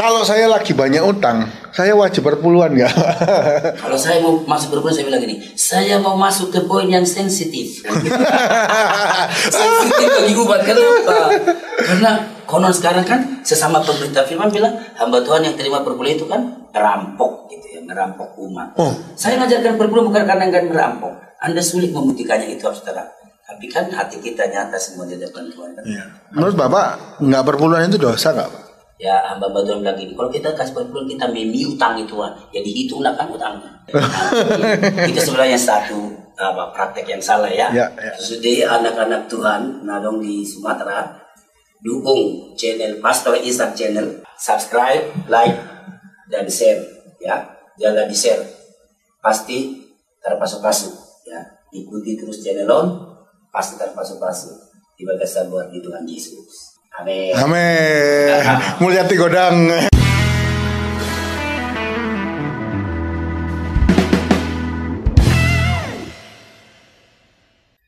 Kalau saya lagi banyak utang, saya wajib perpuluhan nggak? Kalau saya mau masuk berbulan saya bilang gini, saya mau masuk ke poin yang sensitif. sensitif bagi umat kenapa? Karena konon sekarang kan sesama pemberita firman bilang hamba Tuhan yang terima perpuluhan itu kan merampok gitu ya, merampok umat. Oh. Saya ngajarkan perpuluhan bukan karena enggak merampok. Anda sulit membuktikannya itu saudara. Tapi kan hati kita nyata semua di depan Tuhan. Iya. Menurut Bapak, nggak perpuluhan itu dosa nggak Pak? Ya hamba bilang gini, kalau kita kasih perpuluhan kita memi utang itu kan, ya dihitunglah kan utangnya. Nah, itu sebenarnya satu apa praktek yang salah ya. Ya, ya. Jadi anak-anak Tuhan, nadong di Sumatera, dukung channel Pastor Ishak channel, subscribe, like, dan share ya. Jangan di share, pasti terpasuk-pasuk ya. Ikuti terus channel on, pasti terpasuk-pasuk di bagasan luar di Tuhan Yesus. Amin. Amin. Mulyati Godang.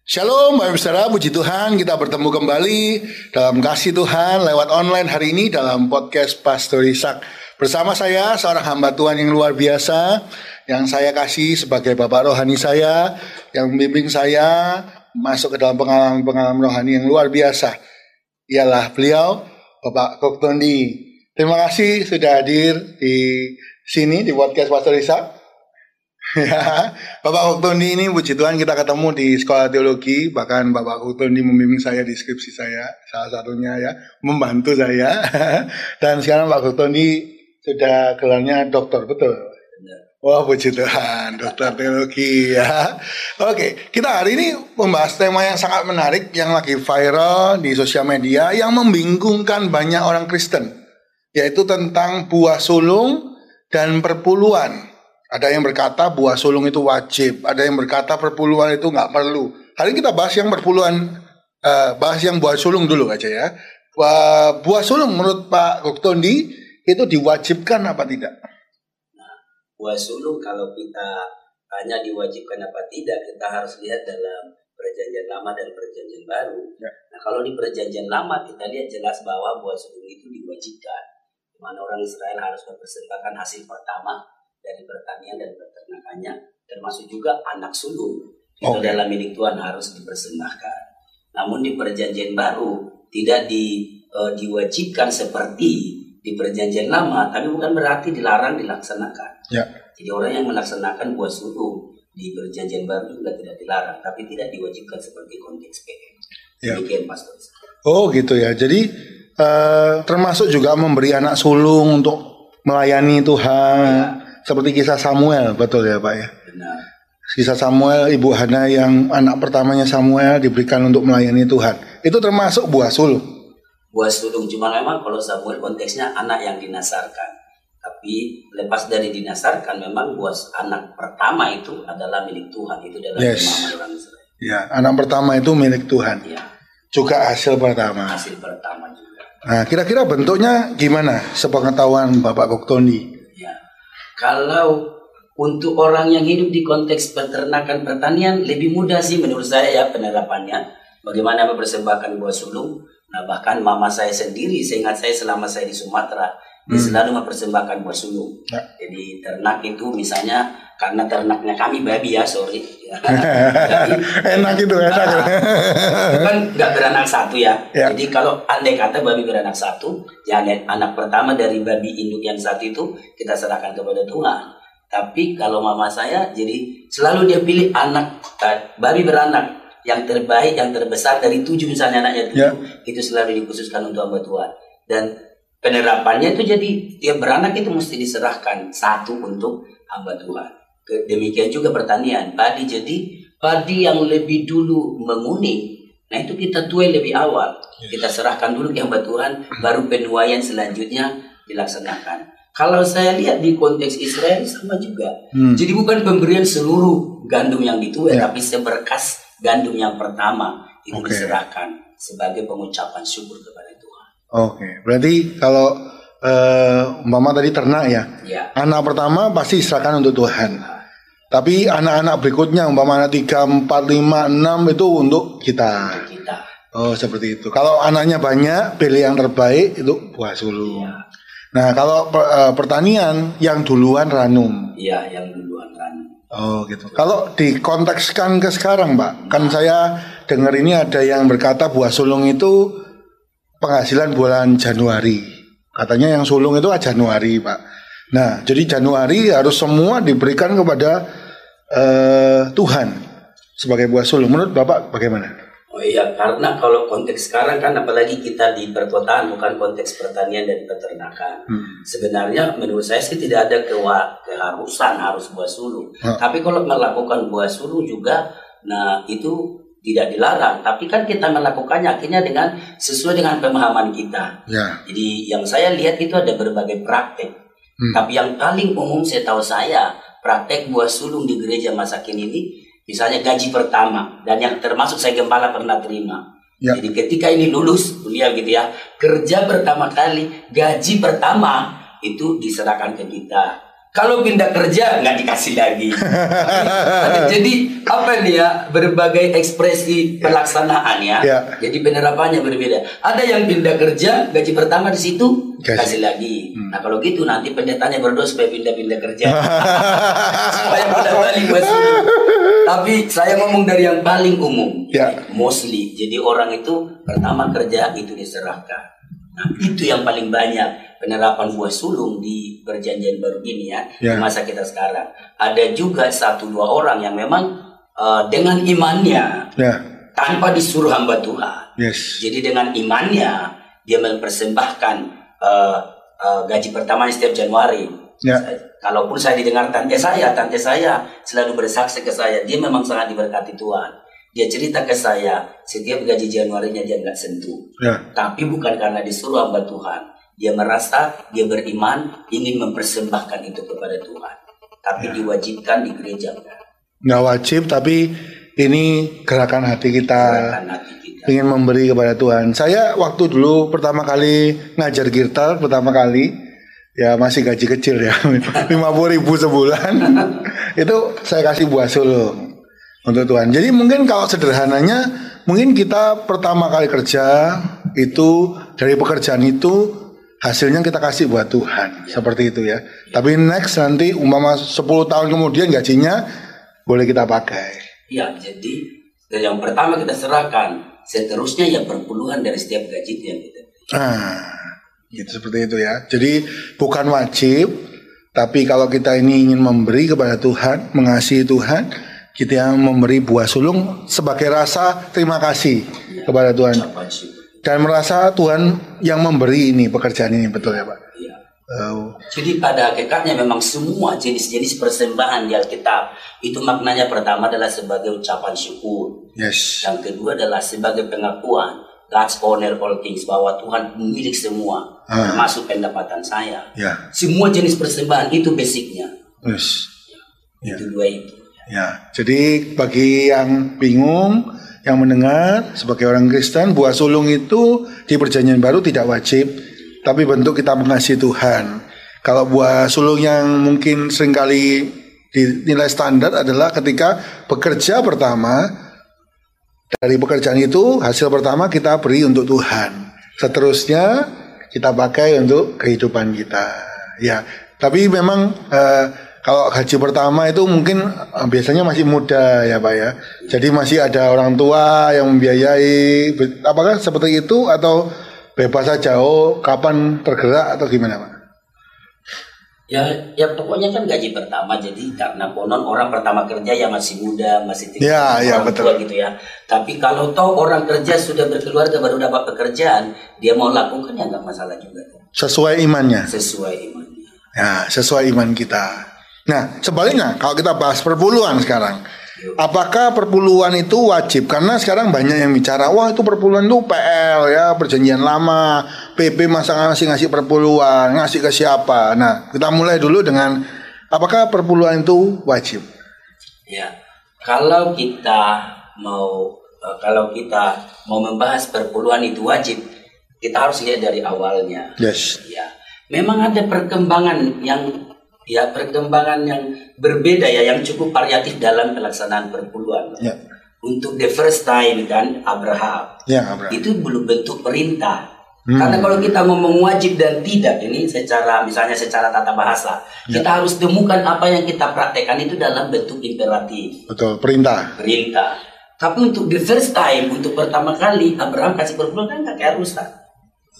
Shalom, Bapak Saudara, puji Tuhan kita bertemu kembali dalam kasih Tuhan lewat online hari ini dalam podcast Pastor Ishak. Bersama saya seorang hamba Tuhan yang luar biasa yang saya kasih sebagai Bapak rohani saya yang membimbing saya masuk ke dalam pengalaman-pengalaman rohani yang luar biasa. Ialah beliau Bapak Koktondi. Terima kasih sudah hadir di sini di podcast Pastor Ishak. Ya, Bapak Koktondi ini puji Tuhan kita ketemu di sekolah teologi, bahkan Bapak Koktondi membimbing saya di skripsi saya, salah satunya ya, membantu saya. Dan sekarang Pak Koktondi sudah gelarnya dokter, betul? Wah puji Tuhan, dokter teologi ya. Oke, kita hari ini membahas tema yang sangat menarik yang lagi viral di sosial media yang membingungkan banyak orang Kristen, yaitu tentang buah sulung dan perpuluhan. Ada yang berkata buah sulung itu wajib, ada yang berkata perpuluhan itu nggak perlu. Hari ini kita bahas yang perpuluhan, eh, bahas yang buah sulung dulu aja ya. Buah, buah sulung menurut Pak Goktondi itu diwajibkan apa tidak? Buah sulung kalau kita hanya diwajibkan apa tidak kita harus lihat dalam perjanjian lama dan perjanjian baru. Ya. Nah kalau di perjanjian lama kita lihat jelas bahwa buah sulung itu diwajibkan. Di mana orang Israel harus mempersembahkan hasil pertama dari pertanian dan peternakannya, termasuk juga anak sulung itu Oke. dalam milik Tuhan harus dipersembahkan. Namun di perjanjian baru tidak di, eh, diwajibkan seperti di perjanjian lama, tapi bukan berarti dilarang dilaksanakan. Ya. Jadi orang yang melaksanakan buah sulung di perjanjian baru juga tidak dilarang, tapi tidak diwajibkan seperti konteks PM. Ya. Demikian Pastor. Oh gitu ya. Jadi eh, termasuk juga memberi anak sulung untuk melayani Tuhan. Seperti kisah Samuel, betul ya Pak ya. Benar. Kisah Samuel, Ibu Hana yang anak pertamanya Samuel diberikan untuk melayani Tuhan. Itu termasuk buah sulung. Buah sulung cuma memang kalau Samuel konteksnya anak yang dinasarkan. Tapi lepas dari dinasarkan memang buah anak pertama itu adalah milik Tuhan itu dalam Yes. orang Israel. Ya, anak pertama itu milik Tuhan. Ya, Juga hasil pertama. hasil pertama juga. Nah, kira-kira bentuknya gimana? Sepengetahuan Bapak Koktondi. Ya. Kalau untuk orang yang hidup di konteks peternakan pertanian lebih mudah sih menurut saya ya penerapannya. Bagaimana mempersembahkan buah sulung. Nah bahkan mama saya sendiri, saya ingat saya selama saya di Sumatera, dia selalu mempersembahkan buah sulung. Ya. Jadi ternak itu misalnya karena ternaknya kami babi ya, sorry. Jadi, enak itu, enak. Ah, itu kan nggak beranak satu ya. Ya. Jadi kalau andai kata babi beranak satu, ya anak, anak pertama dari babi induk yang satu itu kita serahkan kepada Tuhan. Tapi kalau mama saya, jadi selalu dia pilih anak eh, babi beranak yang terbaik, yang terbesar dari tujuh misalnya anaknya tujuh, Ya. itu selalu dikhususkan untuk hamba Tuhan. Dan penerapannya itu jadi tiap beranak itu mesti diserahkan satu untuk hamba Tuhan. Demikian juga pertanian padi jadi padi yang lebih dulu menguning. Nah itu kita tuai lebih awal. Kita serahkan dulu ke hamba Tuhan, baru penuaian selanjutnya dilaksanakan. Kalau saya lihat di konteks Israel sama juga. Hmm. Jadi bukan pemberian seluruh gandum yang dituai, Ya. tapi seberkas gandum yang pertama itu Oke. diserahkan sebagai pengucapan syukur kepada Tuhan. Oke, berarti kalau eh, umpama tadi ternak ya, Ya. anak pertama pasti diserahkan untuk Tuhan. Tapi anak-anak berikutnya umpama anak 3, 4, 5, 6 itu untuk kita. Kita. Oh, seperti itu. Kalau anaknya banyak, pilih yang terbaik itu buah sulung. Ya. Nah, kalau uh, pertanian yang duluan ranum. Iya, yang duluan ranum. Oh, gitu. Kalau dikontekskan ke sekarang, Pak, kan saya dengar ini ada yang berkata buah sulung itu penghasilan bulan Januari. Katanya yang sulung itu Januari, Pak. Nah, jadi Januari harus semua diberikan kepada uh, Tuhan sebagai buah sulung. Menurut Bapak bagaimana? Oh iya, karena kalau konteks sekarang kan apalagi kita di perkotaan bukan konteks pertanian dan peternakan. Hmm. Sebenarnya menurut saya sih tidak ada kewa, keharusan harus buah sulung. Hmm. Tapi kalau melakukan buah sulung juga, nah itu tidak dilarang. Tapi kan kita melakukannya akhirnya dengan sesuai dengan pemahaman kita. Ya. Jadi yang saya lihat itu ada berbagai praktek. Hmm. Tapi yang paling umum saya tahu saya praktek buah sulung di gereja masa kini ini misalnya gaji pertama dan yang termasuk saya gembala pernah terima. Ya. Jadi ketika ini lulus kuliah gitu ya, kerja pertama kali, gaji pertama itu diserahkan ke kita. Kalau pindah kerja nggak dikasih lagi. Jadi apa nih ya berbagai ekspresi pelaksanaan ya. ya. Jadi penerapannya berbeda. Ada yang pindah kerja gaji pertama di situ kasih, kasih lagi. Hmm. Nah kalau gitu nanti pendetanya berdoa supaya pindah-pindah kerja. supaya mudah balik Tapi saya ngomong dari yang paling umum. Ya. Mostly. Jadi orang itu pertama kerja itu diserahkan. Nah, itu yang paling banyak penerapan buah sulung di perjanjian baru ini ya, yeah. di masa kita sekarang. Ada juga satu dua orang yang memang uh, dengan imannya yeah. tanpa disuruh hamba Tuhan. Yes. Jadi dengan imannya dia mempersembahkan uh, uh, gaji pertama setiap Januari. Yeah. kalaupun saya didengar tante saya, tante saya selalu bersaksi ke saya, dia memang sangat diberkati Tuhan. Dia cerita ke saya, setiap gaji Januarinya dia nggak sentuh. Ya. Tapi bukan karena disuruh hamba Tuhan. Dia merasa dia beriman ingin mempersembahkan itu kepada Tuhan. Tapi ya. diwajibkan di gereja. Nggak wajib, tapi ini gerakan hati kita. Gerakan hati kita. Ingin memberi kepada Tuhan. Saya waktu dulu pertama kali ngajar gitar pertama kali ya masih gaji kecil ya lima puluh ribu sebulan itu saya kasih buah sulung untuk Tuhan. Jadi mungkin kalau sederhananya mungkin kita pertama kali kerja itu dari pekerjaan itu hasilnya kita kasih buat Tuhan seperti itu ya. Tapi next nanti umpama 10 tahun kemudian gajinya boleh kita pakai. Ya, jadi yang pertama kita serahkan, seterusnya ya perpuluhan dari setiap gaji yang kita. Ah, gitu seperti itu ya. Jadi bukan wajib, tapi kalau kita ini ingin memberi kepada Tuhan, mengasihi Tuhan, kita memberi buah sulung sebagai rasa terima kasih ya, kepada Tuhan dan merasa Tuhan yang memberi ini pekerjaan ini betul ya Pak. Ya. Jadi pada hakikatnya memang semua jenis-jenis persembahan di Alkitab itu maknanya pertama adalah sebagai ucapan syukur. Yes. Yang kedua adalah sebagai pengakuan God's honor all things bahwa Tuhan milik semua ah. termasuk pendapatan saya. Ya. Semua jenis persembahan itu basicnya. Yes. Ya. Itu dua itu. Ya, jadi bagi yang bingung, yang mendengar sebagai orang Kristen, buah sulung itu di perjanjian baru tidak wajib, tapi bentuk kita mengasihi Tuhan. Kalau buah sulung yang mungkin sering kali dinilai standar adalah ketika bekerja pertama, dari pekerjaan itu hasil pertama kita beri untuk Tuhan. Seterusnya kita pakai untuk kehidupan kita. Ya, tapi memang uh, kalau haji pertama itu mungkin eh, biasanya masih muda ya Pak ya. Jadi masih ada orang tua yang membiayai. Apakah seperti itu atau bebas saja? Oh kapan tergerak atau gimana Pak? Ya, ya pokoknya kan gaji pertama jadi karena konon orang pertama kerja ya masih muda masih tinggal ya, ya, betul. tua gitu ya. Tapi kalau toh orang kerja sudah berkeluarga baru dapat pekerjaan dia mau lakukan ya nggak masalah juga. Sesuai imannya. Sesuai imannya. Ya sesuai iman kita. Nah, sebaliknya kalau kita bahas perpuluhan sekarang, apakah perpuluhan itu wajib? Karena sekarang banyak yang bicara, wah itu perpuluhan itu PL ya, perjanjian lama, PP masa ngasih ngasih perpuluhan, ngasih ke siapa? Nah, kita mulai dulu dengan apakah perpuluhan itu wajib? Ya, kalau kita mau eh, kalau kita mau membahas perpuluhan itu wajib, kita harus lihat dari awalnya. Yes. Ya, memang ada perkembangan yang ya perkembangan yang berbeda ya yang cukup variatif dalam pelaksanaan perpuluhan. Ya. Untuk the first time kan Abraham, ya, Abraham. itu belum bentuk perintah, Hmm. Karena kalau kita ngomong wajib dan tidak ini secara misalnya secara tata bahasa, ya. kita harus temukan apa yang kita praktekkan itu dalam bentuk imperatif. Betul, perintah. Perintah. Tapi untuk the first time, untuk pertama kali Abraham kasih perpuluhan kan nggak keharusan.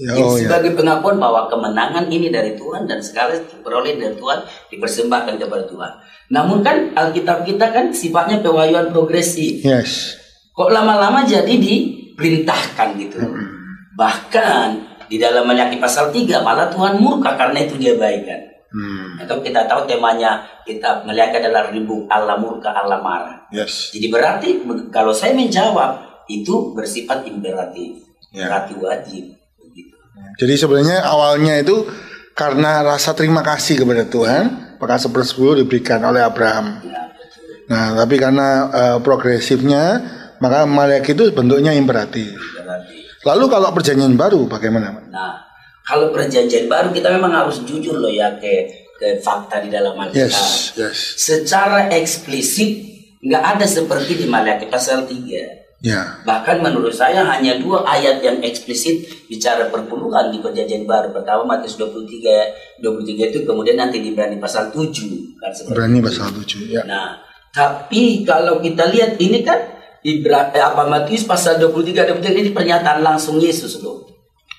Ya, oh, ya. sebagai ya. pengakuan bahwa kemenangan ini dari Tuhan dan segala peroleh dari Tuhan dipersembahkan kepada Tuhan. Namun kan Alkitab kita kan sifatnya pewahyuan progresif. Yes. Kok lama-lama jadi diperintahkan gitu. Hmm. Bahkan di dalam Maliaki pasal 3 malah Tuhan murka karena itu dia baikkan. Hmm. Atau kita tahu temanya kita melihat adalah ribu Allah murka Allah marah. Yes. Jadi berarti kalau saya menjawab itu bersifat imperatif, yeah. berarti wajib. Jadi sebenarnya awalnya itu karena rasa terima kasih kepada Tuhan, maka sepersepuluh diberikan oleh Abraham. Nah, tapi karena uh, progresifnya, maka Maliaki itu bentuknya imperatif. Lalu kalau perjanjian baru bagaimana? Nah, kalau perjanjian baru kita memang harus jujur loh ya ke ke fakta di dalam Alkitab. Yes, yes. Secara eksplisit nggak ada seperti di Maliaki pasal 3. Ya. Bahkan menurut saya hanya dua ayat yang eksplisit bicara perpuluhan di perjanjian baru. Pertama Matius 23 23 itu kemudian nanti di Berani pasal 7 kan Berani pasal 7 ya. Nah, tapi kalau kita lihat ini kan Ibra, eh, apa Matius pasal 23 23 ini pernyataan langsung Yesus loh.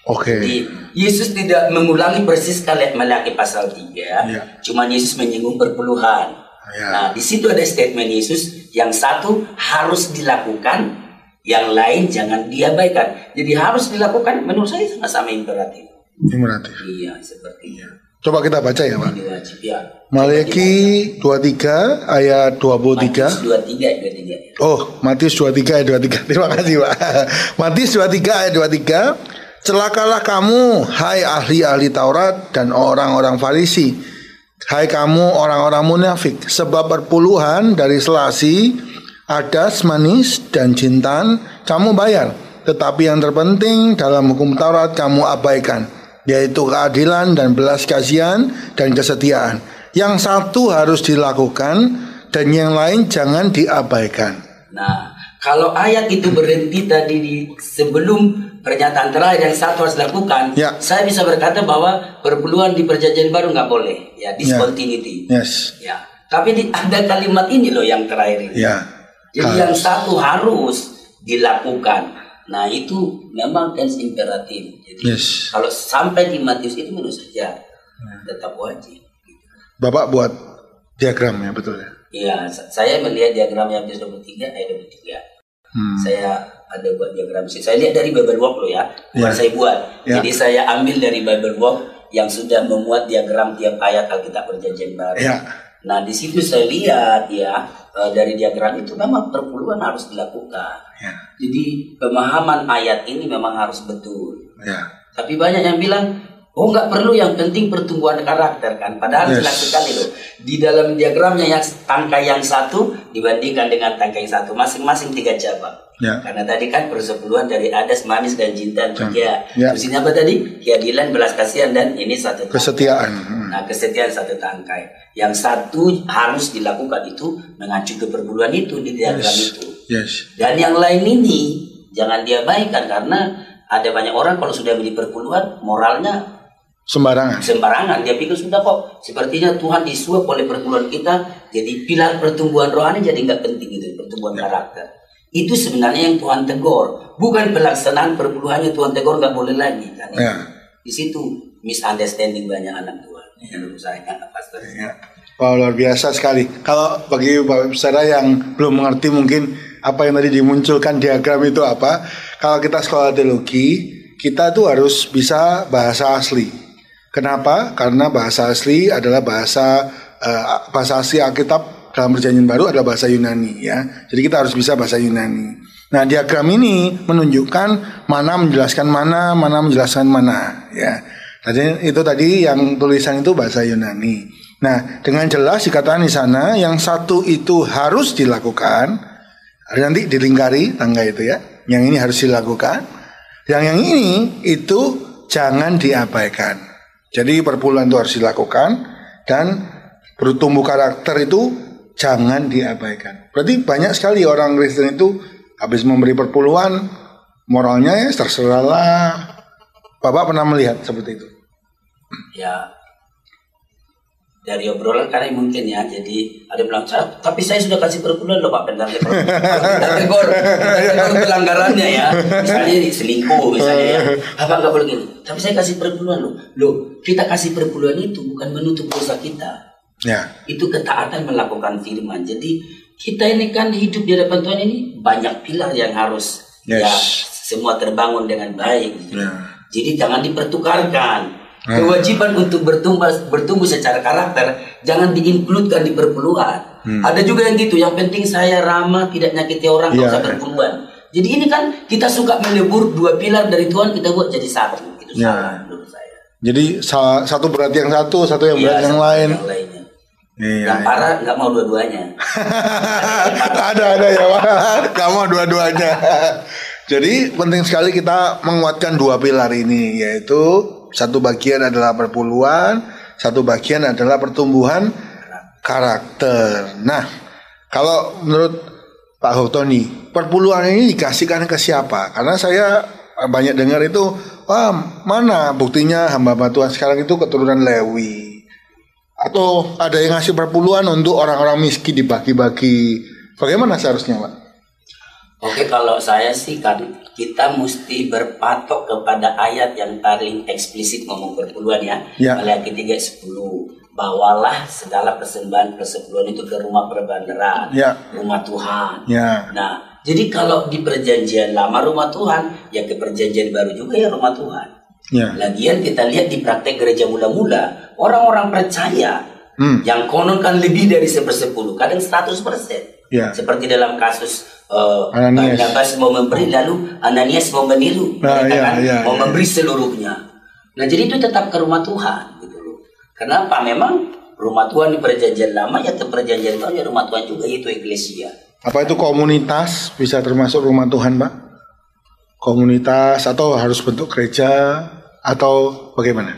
Oke. Okay. Yesus tidak mengulangi persis kalian Malaki pasal 3. Ya. Cuman Yesus menyinggung perpuluhan. Ya. Nah, di situ ada statement Yesus yang satu harus dilakukan, yang lain jangan diabaikan. Jadi harus dilakukan menurut saya sama-sama imperatif. Imperatif. Iya, seperti itu. Coba kita baca ya, Pak. Ya. Malaki 23 ayat 23. Matius 23 23. Oh, Matius 23 ayat 23. Terima kasih, Pak. Matius 23 ayat 23. Celakalah kamu, hai ahli-ahli Taurat dan orang-orang Farisi. Hai kamu orang-orang munafik, sebab perpuluhan dari selasi, adas, manis, dan jintan kamu bayar. Tetapi yang terpenting dalam hukum Taurat kamu abaikan yaitu keadilan dan belas kasihan dan kesetiaan. Yang satu harus dilakukan dan yang lain jangan diabaikan. Nah, kalau ayat itu berhenti tadi di sebelum pernyataan terakhir yang satu harus dilakukan, ya. saya bisa berkata bahwa perpuluhan di perjanjian baru nggak boleh, ya discontinuity. Ya. Yes. Ya. Tapi di, ada kalimat ini loh yang terakhir ini. Ya. Jadi yang satu harus dilakukan. Nah itu memang tense imperatif. Jadi yes. kalau sampai di Matius itu menurut saya ya. tetap wajib. Bapak buat diagram ya betul ya? Iya, saya melihat diagram yang Matius 23 ayat 23. Hmm. Saya ada buat diagram sih. Saya lihat dari Bible Walk loh ya, bukan yeah. saya buat. Yeah. Jadi saya ambil dari Bible Walk yang sudah memuat diagram tiap ayat Alkitab Perjanjian Baru. Yeah. Nah di situ saya lihat ya Eh, dari diagram itu memang perpuluhan harus dilakukan. Ya. Jadi pemahaman ayat ini memang harus betul. Ya. Tapi banyak yang bilang, oh nggak perlu yang penting pertumbuhan karakter kan. Padahal yes. jelas sekali loh. Di dalam diagramnya yang tangkai yang satu dibandingkan dengan tangkai yang satu masing-masing tiga cabang. Ya. Karena tadi kan persepuluhan dari adas, manis dan cinta tiga. Ya. Terus apa tadi? Keadilan, belas kasihan dan ini satu kesetiaan. Nah kesetiaan satu tangkai. Yang satu harus dilakukan itu mengacu ke perpuluhan itu di diagram yes. itu. Yes. Dan yang lain ini jangan diabaikan karena ada banyak orang kalau sudah beli perpuluhan moralnya sembarangan. Sembarangan. Dia pikir sudah kok sepertinya Tuhan disuap oleh perpuluhan kita jadi pilar pertumbuhan rohani jadi nggak penting itu pertumbuhan ya. karakter itu sebenarnya yang Tuhan tegur bukan pelaksanaan perpuluhannya Tuhan tegur nggak boleh lagi kan ya. di situ misunderstanding banyak anak Tuhan ya. ya. Wow, luar biasa sekali. Kalau bagi Bapak Saudara yang belum mengerti mungkin apa yang tadi dimunculkan diagram itu apa, kalau kita sekolah teologi, kita tuh harus bisa bahasa asli. Kenapa? Karena bahasa asli adalah bahasa uh, bahasa asli Alkitab dalam perjanjian baru adalah bahasa Yunani ya. Jadi kita harus bisa bahasa Yunani. Nah, diagram ini menunjukkan mana menjelaskan mana, mana menjelaskan mana ya. Jadi itu tadi yang tulisan itu bahasa Yunani. Nah, dengan jelas dikatakan di sana yang satu itu harus dilakukan. Nanti dilingkari tangga itu ya. Yang ini harus dilakukan. Yang yang ini itu jangan diabaikan. Jadi perpuluhan itu harus dilakukan dan bertumbuh karakter itu jangan diabaikan. Berarti banyak sekali orang Kristen itu habis memberi perpuluhan moralnya ya terserahlah Bapak pernah melihat seperti itu? Ya dari obrolan karena mungkin ya jadi ada bilang "Sa- tapi saya sudah kasih perpuluhan loh pak pendar tegur kita tegur pelanggarannya ya misalnya ini selingkuh misalnya ya apa nggak boleh gini tapi saya kasih perpuluhan loh loh kita kasih perpuluhan itu bukan menutup dosa kita Ya. itu ketaatan melakukan firman. Jadi kita ini kan hidup di hadapan Tuhan ini banyak pilar yang harus Yes. ya semua terbangun dengan baik. gitu. Ya. Jadi jangan dipertukarkan. Kewajiban untuk bertumbuh bertumbuh secara karakter jangan diinkludkan di perpuluhan. Ada juga yang gitu, yang penting saya ramah, tidak nyakiti orang, nggak Iya. usah perpuluhan. Jadi ini kan kita suka melebur dua pilar dari Tuhan kita buat jadi satu. Itu Ya. salah menurut saya. Jadi sa- satu berarti yang satu, satu yang Iya, berarti yang lain. Yang lainnya. Iya. Yang parah nggak mau dua-duanya. ada ada ya Pak. Kamu dua-duanya. Jadi penting sekali kita menguatkan dua pilar ini yaitu satu bagian adalah perpuluhan, satu bagian adalah pertumbuhan karakter. Nah, kalau menurut Pak Hotoni, perpuluhan ini dikasihkan ke siapa? Karena saya banyak dengar itu, wah mana buktinya hamba Tuhan sekarang itu keturunan Lewi atau ada yang ngasih perpuluhan untuk orang-orang miskin dibagi-bagi. Bagaimana seharusnya, Pak? Oke, kalau saya sih kan kita mesti berpatok kepada ayat yang paling eksplisit ngomong perpuluhan ya. Ya. Maliaki 3 10. Bawalah segala persembahan persepuluhan itu ke rumah perbandaran, Ya. rumah Tuhan. Ya. Nah, jadi kalau di perjanjian lama rumah Tuhan, ya ke perjanjian baru juga ya rumah Tuhan. Ya. Lagian kita lihat di praktek gereja mula-mula, orang-orang percaya Hmm. yang konon kan lebih dari sepersepuluh, kadang 100 persen. Ya. Seperti dalam kasus uh, Ananias. Barnabas mau memberi, lalu Ananias mau meniru, Nah, Mereka kan iya, iya, mau iya. memberi seluruhnya. Nah jadi itu tetap ke rumah Tuhan, gitu loh. Kenapa? Memang rumah Tuhan di perjanjian lama ya perjanjian baru ya rumah Tuhan juga itu eklesia. Apa itu komunitas bisa termasuk rumah Tuhan, Pak? Komunitas atau harus bentuk gereja atau bagaimana?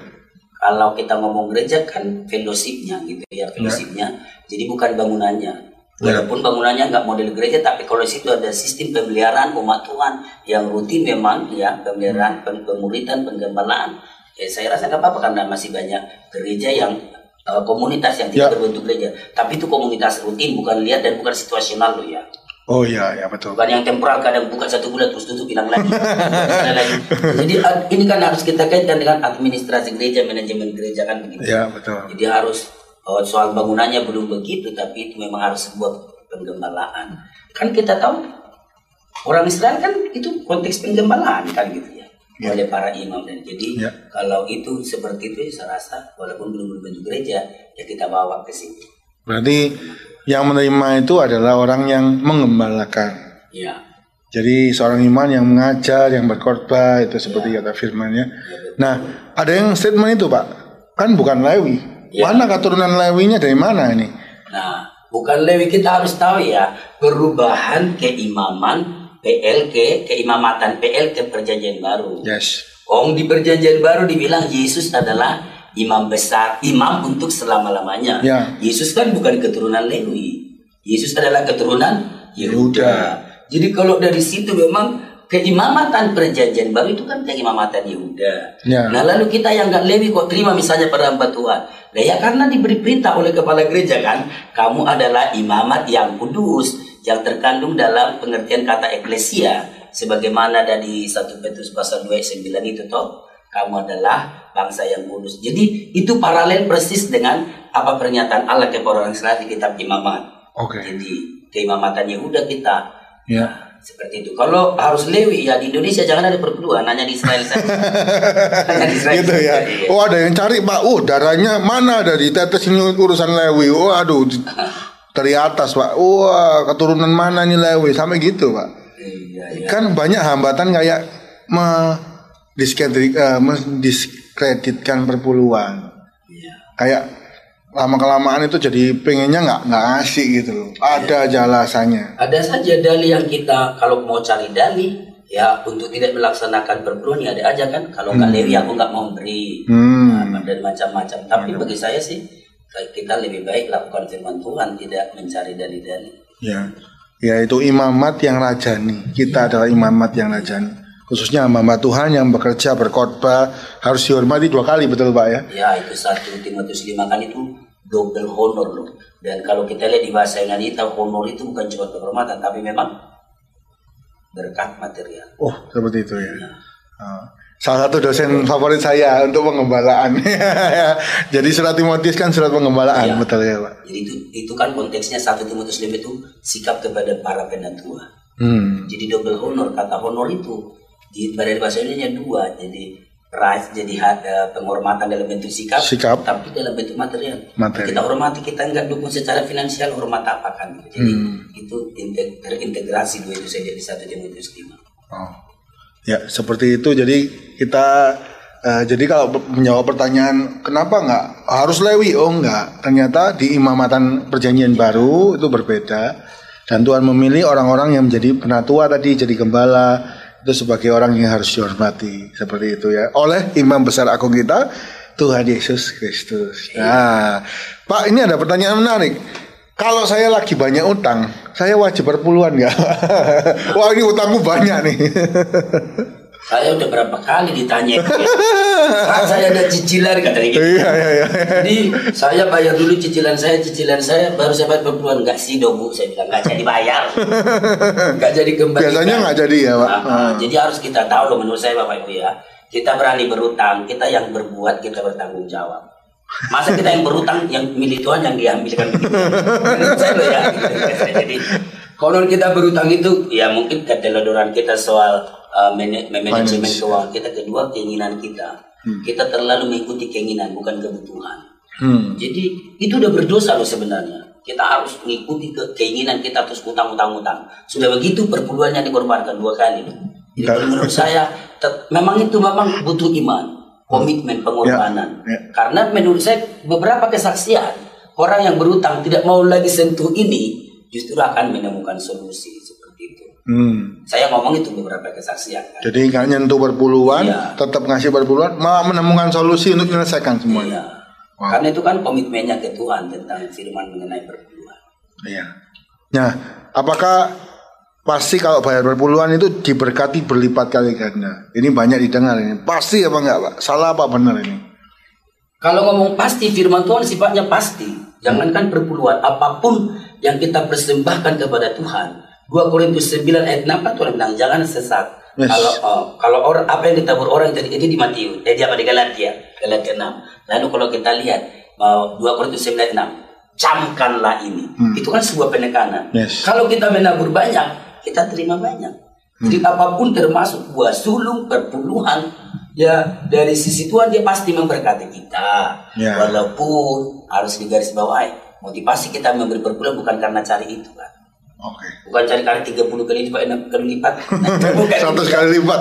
Kalau kita ngomong gereja kan fellowshipnya gitu ya, fellowshipnya. Jadi bukan bangunannya. Ya. Walaupun bangunannya nggak model gereja, tapi kalau di situ ada sistem pemeliharaan umat Tuhan yang rutin memang ya pemeliharaan, pem- pemuritan, penggembalaan. Ya saya rasa nggak apa-apa karena masih banyak gereja yang eh, komunitas yang Ya. tidak berbentuk gereja. Tapi itu komunitas rutin, bukan lihat dan bukan situasional loh ya. Oh iya, ya betul. Bukan yang temporal kadang buka satu bulan terus tutup hilang lagi. Jadi ad- ini kan harus kita kaitkan dengan administrasi gereja, manajemen gereja kan begitu. Ya betul. Jadi harus oh, soal bangunannya belum begitu, tapi itu memang harus sebuah penggembalaan. Kan kita tahu orang Israel kan itu konteks penggembalaan kan gitu ya, oleh para imam dan jadi Ya. kalau itu seperti itu saya rasa walaupun belum berbentuk gereja ya kita bawa ke sini. Berarti yang menerima itu adalah orang yang mengembalakan. Ya. Jadi seorang iman yang mengajar, yang berkhotbah itu seperti kata firmannya. Nah, ada yang statement itu, Pak. Kan bukan Lewi. Ya. Mana keturunan Lewinya dari mana ini? Nah, bukan Lewi kita harus tahu ya perubahan keimaman PLK, keimamatan PLK perjanjian baru. Yes. Ong di perjanjian baru dibilang Yesus adalah imam besar, imam untuk selama-lamanya. Ya. Yesus kan bukan keturunan Lewi. Yesus adalah keturunan Yehuda. Jadi kalau dari situ memang keimamatan perjanjian baru itu kan keimamatan Yehuda. Ya. Nah lalu kita yang nggak Lewi kok terima misalnya pada hamba Tuhan. Nah ya karena diberi perintah oleh kepala gereja kan, kamu adalah imamat yang kudus yang terkandung dalam pengertian kata eklesia sebagaimana dari 1 Petrus pasal 2 ayat 9 itu toh kamu adalah bangsa yang kudus. Jadi itu paralel persis dengan apa pernyataan Allah kepada orang Israel di kitab imamat. Oke. Jadi keimamatan Yehuda kita Ya. Seperti itu. Kalau harus Lewi ya di Indonesia jangan ada perpuluhan, hanya di Israel saja. hanya di Israel gitu ya. iya. Oh ada yang cari Pak. Oh darahnya mana dari tetes ini urusan Lewi. Oh aduh dari atas Pak. Wah keturunan mana nih Lewi sampai gitu Pak. Iya, iya. Kan banyak hambatan kayak mendiskredit- eh, mendiskreditkan perpuluhan. Iya. Kayak lama kelamaan itu jadi pengennya nggak nggak ngasih gitu loh. Ada aja alasannya. Ada saja dalih yang kita kalau mau cari dalih ya untuk tidak melaksanakan perpuluhan ya ada aja kan. Kalau nggak Lewi aku nggak mau beri Hmm. Nah, dan macam-macam. Tapi bagi saya sih kita lebih baik lakukan firman Tuhan tidak mencari dalih-dalih. Ya. Yaitu imamat yang rajani. Kita adalah imamat yang rajani. khususnya hamba Tuhan yang bekerja berkhotbah harus dihormati dua kali betul Pak ya? Ya itu satu Timotius lima kan itu double honor loh. Dan kalau kita lihat di bahasa Yunani itu honor itu bukan cuma kehormatan tapi memang berkat material. Oh seperti itu ya. Oh. Salah satu dosen favorit saya untuk pengembalaan. Jadi surat Timotius kan surat pengembalaan ya. betul ya Pak. Jadi itu itu kan konteksnya satu Timotius lima itu sikap kepada para penatua. Hmm. Jadi double honor kata honor itu di bahasa Indonesia dua jadi right jadi ada penghormatan dalam bentuk sikap, sikap tapi dalam bentuk material. material. Kita hormati kita nggak dukung secara finansial hormat apa kan? Jadi hmm. itu terintegrasi dua itu saja di satu Timotius lima. Oh. Ya seperti itu jadi kita uh, jadi kalau menjawab pertanyaan kenapa nggak harus Lewi oh nggak ternyata di imamatan perjanjian baru itu berbeda dan Tuhan memilih orang-orang yang menjadi penatua tadi jadi gembala itu sebagai orang yang harus dihormati seperti itu ya oleh imam besar agung kita Tuhan Yesus Kristus. Nah, Pak ini ada pertanyaan menarik. Kalau saya lagi banyak utang, saya wajib berpuluhan nggak? Wah ini utangku banyak nih. Saya udah berapa kali ditanya Kan saya ada cicilan katanya gitu. Iya, iya, iya. Jadi saya bayar dulu cicilan saya, cicilan saya baru saya bayar perpuluhan enggak sih dong Bu, saya bilang enggak jadi bayar. Enggak jadi kembali. Biasanya enggak jadi ya, Pak. Nah, hmm. Jadi harus kita tahu loh menurut saya Bapak Ibu ya. Kita berani berutang, kita yang berbuat kita bertanggung jawab. Masa kita yang berutang yang milik Tuhan yang diambilkan Menurut saya loh ya. Jadi kalau kita berutang itu ya mungkin keteledoran kita soal uh, manajemen keuangan kita kedua keinginan kita. Hmm. kita terlalu mengikuti keinginan bukan kebutuhan. Hmm. jadi itu udah berdosa loh sebenarnya. Kita harus mengikuti ke keinginan kita terus utang utang utang sudah begitu perpuluhannya dikorbankan dua kali. Jadi menurut saya memang itu memang butuh iman komitmen pengorbanan. Ya, ya. karena menurut saya beberapa kesaksian orang yang berutang tidak mau lagi sentuh ini justru akan menemukan solusi Hmm. Saya ngomong itu beberapa kesaksian. Kan? Jadi nggak nyentuh berpuluhan, iya. tetap ngasih berpuluhan, malah menemukan solusi untuk menyelesaikan semuanya. Iya. Wow. Karena itu kan komitmennya ke Tuhan tentang firman mengenai berpuluhan. Iya. Nah, apakah pasti kalau bayar berpuluhan itu diberkati berlipat kali ganda? Ini banyak didengar ini. Pasti apa enggak, Pak? Salah apa benar ini? Kalau ngomong pasti, firman Tuhan sifatnya pasti. Jangankan berpuluhan, apa pun yang kita persembahkan kepada Tuhan, 2 Korintus 9 ayat 6 kan Tuhan bilang jangan sesat. Yes. Kalau oh, kalau orang apa yang ditabur orang itu, itu di Matius, eh di apa di Galatia, Galatia 6. Lalu kalau kita lihat uh, 2 Korintus 9 ayat 6, camkanlah ini. Hmm. Itu kan sebuah penekanan. Yes. Kalau kita menabur banyak, kita terima banyak. Hmm. Jadi apa pun termasuk buah sulung, perpuluhan, ya dari sisi Tuhan dia pasti memberkati kita. Yeah. Walaupun harus digarisbawahi, motivasi kita memberi perpuluhan bukan karena cari itu kan Oke. Okay. Bukan cari kali 30 kali lipat, 6 kali lipat. Bukan 100 kali lipat.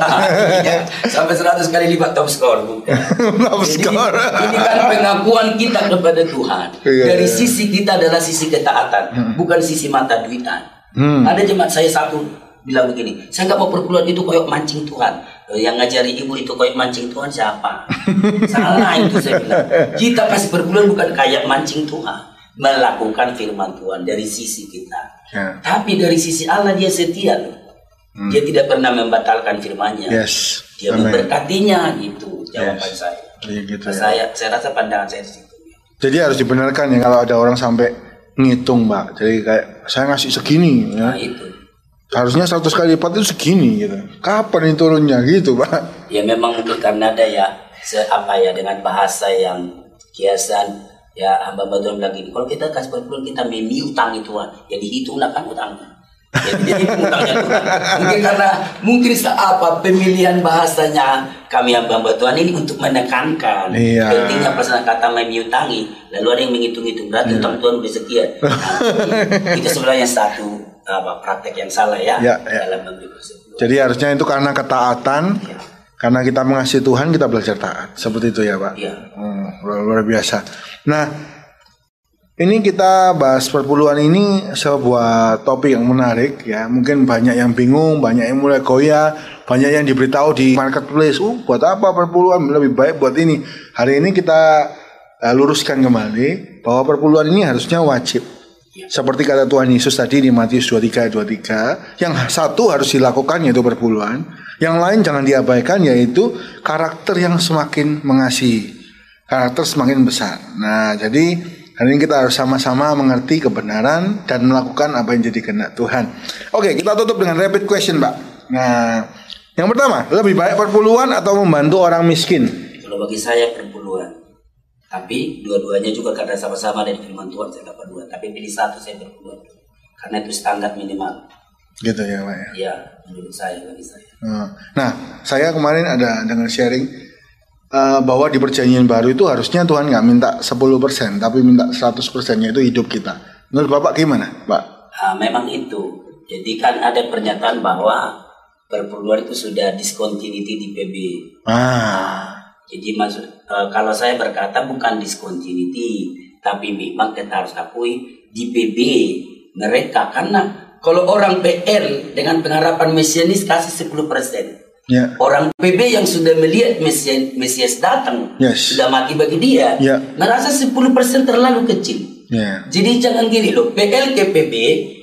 iya. Sampai 100 kali lipat top score. top Jadi, score. ini kan pengakuan kita kepada Tuhan. Iya, Dari iya. sisi kita adalah sisi ketaatan, hmm. bukan sisi mata duitan. Hmm. Ada jemaat saya satu bilang begini, saya nggak mau perpuluhan itu koyok mancing Tuhan. Yang ngajari ibu itu koyok mancing Tuhan siapa? Salah itu saya bilang. Kita kasih perpuluhan bukan kayak mancing Tuhan melakukan firman Tuhan dari sisi kita. Ya. Tapi dari sisi Allah dia setia loh. Hmm. Dia tidak pernah membatalkan firman-Nya. Yes. Dia Amen. memberkatinya gitu jawaban yes. saya. Ya, gitu, ya. Saya saya rasa pandangan saya situ. Jadi harus dibenarkan ya kalau ada orang sampai ngitung, Mbak. Jadi kayak saya ngasih segini ya. Nah, itu. Harusnya 100 kali lipat itu segini gitu. Kapan ini turunnya gitu, Pak? Ya memang mungkin karena ada ya se apa ya dengan bahasa yang kiasan ya hamba Tuhan bilang gini kalau kita kasih perpuluhan kita memiutang Tuhan ya dihitunglah kan utangnya jadi utangnya Tuhan mungkin karena mungkin apa pemilihan bahasanya kami hamba Tuhan ini untuk menekankan iya. pentingnya pesan kata memiutangi lalu ada yang menghitung-hitung berarti iya. utang Tuhan udah sekian nah, itu sebenarnya satu apa praktek yang salah ya, ya, ya. dalam memberi jadi harusnya itu karena ketaatan ya. Karena kita mengasihi Tuhan, kita belajar taat. Seperti itu ya, Pak. Iya. Hmm, luar, luar biasa. Nah, ini kita bahas perpuluhan ini sebuah topik yang menarik ya. Mungkin banyak yang bingung, banyak yang mulai goyah, banyak yang diberitahu di marketplace. Uh, buat apa perpuluhan lebih baik buat ini. Hari ini kita uh, luruskan kembali bahwa perpuluhan ini harusnya wajib. Seperti kata Tuhan Yesus tadi di Matius 23 23, yang satu harus dilakukan yaitu perpuluhan, yang lain jangan diabaikan yaitu karakter yang semakin mengasihi. Karakter semakin besar. Nah, jadi hari ini kita harus sama-sama mengerti kebenaran dan melakukan apa yang jadi kehendak Tuhan. Oke, kita tutup dengan rapid question, Pak. Nah, yang pertama, lebih baik perpuluhan atau membantu orang miskin? Kalau bagi saya perpuluhan. Tapi dua-duanya juga karena sama-sama dari firman Tuhan saya dapat dua. Tapi pilih satu saya perpuluhan. Karena itu standar minimal. Gitu ya, Pak ya. Ya, menurut saya bagi saya. Hmm. Nah, saya kemarin ada dengar sharing eh, bahwa di perjanjian baru itu harusnya Tuhan nggak minta 10% tapi minta 100% yaitu hidup kita. Menurut Bapak gimana, Pak? Nah, memang itu. Jadi kan ada pernyataan bahwa perpuluhan itu sudah discontinuity di PB. Ah, Jadi maksud eh, kalau saya berkata bukan discontinuity, tapi memang kita harus akui di PB mereka karena kalau orang PL dengan pengharapan mesianis kasih 10%. Ya. Orang PB yang sudah melihat Mesias, Mesias datang, Yes. sudah mati bagi dia, Ya. merasa 10% terlalu kecil. Ya. Jadi jangan gini loh, PL ke PB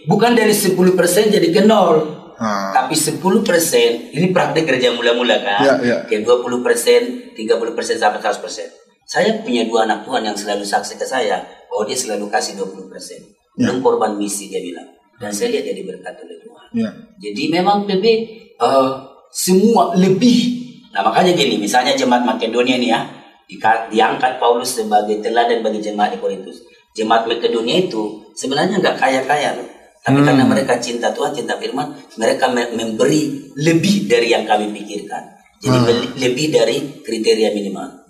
bukan dari 10% jadi ke nol. Ah, Tapi 10% ini praktek kerja mula-mula kan. Ya, ya. Kayak 20%, 30% sampai 100%. Saya punya dua anak Tuhan yang selalu saksi ke saya, oh dia selalu kasih 20%. Ya. Belum korban misi dia bilang. Dan saya lihat jadi berkat oleh Tuhan. ya. Jadi memang PB eh, semua lebih. Nah makanya gini, misalnya jemaat Makedonia ini ya, diangkat Paulus sebagai teladan bagi jemaat di Korintus. Jemaat Makedonia itu sebenarnya nggak kaya-kaya loh. Tapi Hmm. karena mereka cinta Tuhan, cinta firman, mereka me- memberi lebih dari yang kami pikirkan. Jadi Hmm. lebih dari kriteria minimal.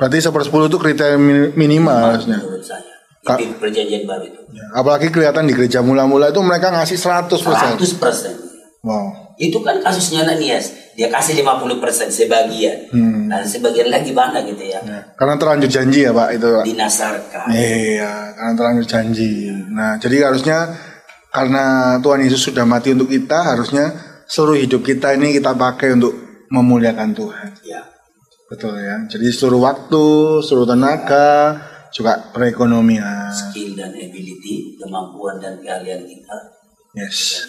Berarti sepersepuluh itu kriteria min- minimal harusnya. Menurut saya. Itu perjanjian baru itu. Ya, Apalagi kelihatan di gereja mula-mula itu mereka ngasih 100%. 100 persen. Wow. Itu kan kasusnya Ananias. Dia kasih 50 persen sebagian. Hmm. Dan sebagian lagi mana gitu ya. Ya. Karena terlanjur janji ya, Pak, itu, Pak. Dinasarkan. Iya, karena terlanjur janji. Nah, jadi harusnya karena Tuhan Yesus sudah mati untuk kita, harusnya seluruh hidup kita ini kita pakai untuk memuliakan Tuhan. Ya. Betul ya. Jadi seluruh waktu, seluruh tenaga, juga perekonomian. Skill dan ability, kemampuan dan keahlian kita. Yes.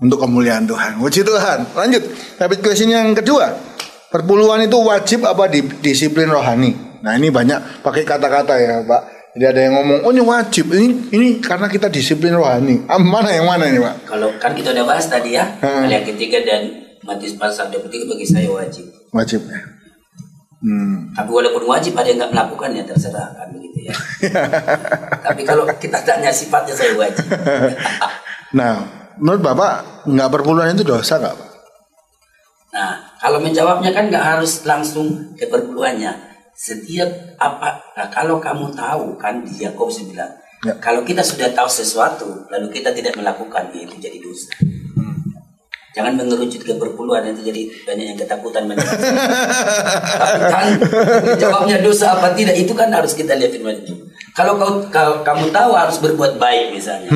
Untuk kemuliaan Tuhan. Puji Tuhan. Lanjut. Habit question yang kedua. Perpuluhan itu wajib apa di, disiplin rohani? Nah ini banyak pakai kata-kata ya Pak. Jadi ada yang ngomong, oh ini wajib. Ini ini karena kita disiplin rohani. Ah, mana yang mana ini Pak? Kalau kan kita udah bahas tadi ya, Hmm. yang ketiga dan Matius pasal 23 bagi saya wajib. Wajib ya. Hmm. Tapi walaupun wajib ada yang nggak melakukannya terserah kan begitu ya. Tapi kalau kita tanya sifatnya saya wajib. Nah, menurut Bapak nggak perpuluhan itu dosa nggak Pak? Nah, kalau menjawabnya kan nggak harus langsung ke perpuluhannya. Setiap apa, nah, kalau kamu tahu kan di Yakobus bilang, Ya. kalau kita sudah tahu sesuatu lalu kita tidak melakukan, ya itu jadi dosa. Jangan mengerucut ke perpuluhan itu jadi banyak yang ketakutan. Tapi kan jawabnya dosa apa tidak itu kan harus kita lihat firman. Kalau kau, kau- kamu tahu harus berbuat baik misalnya,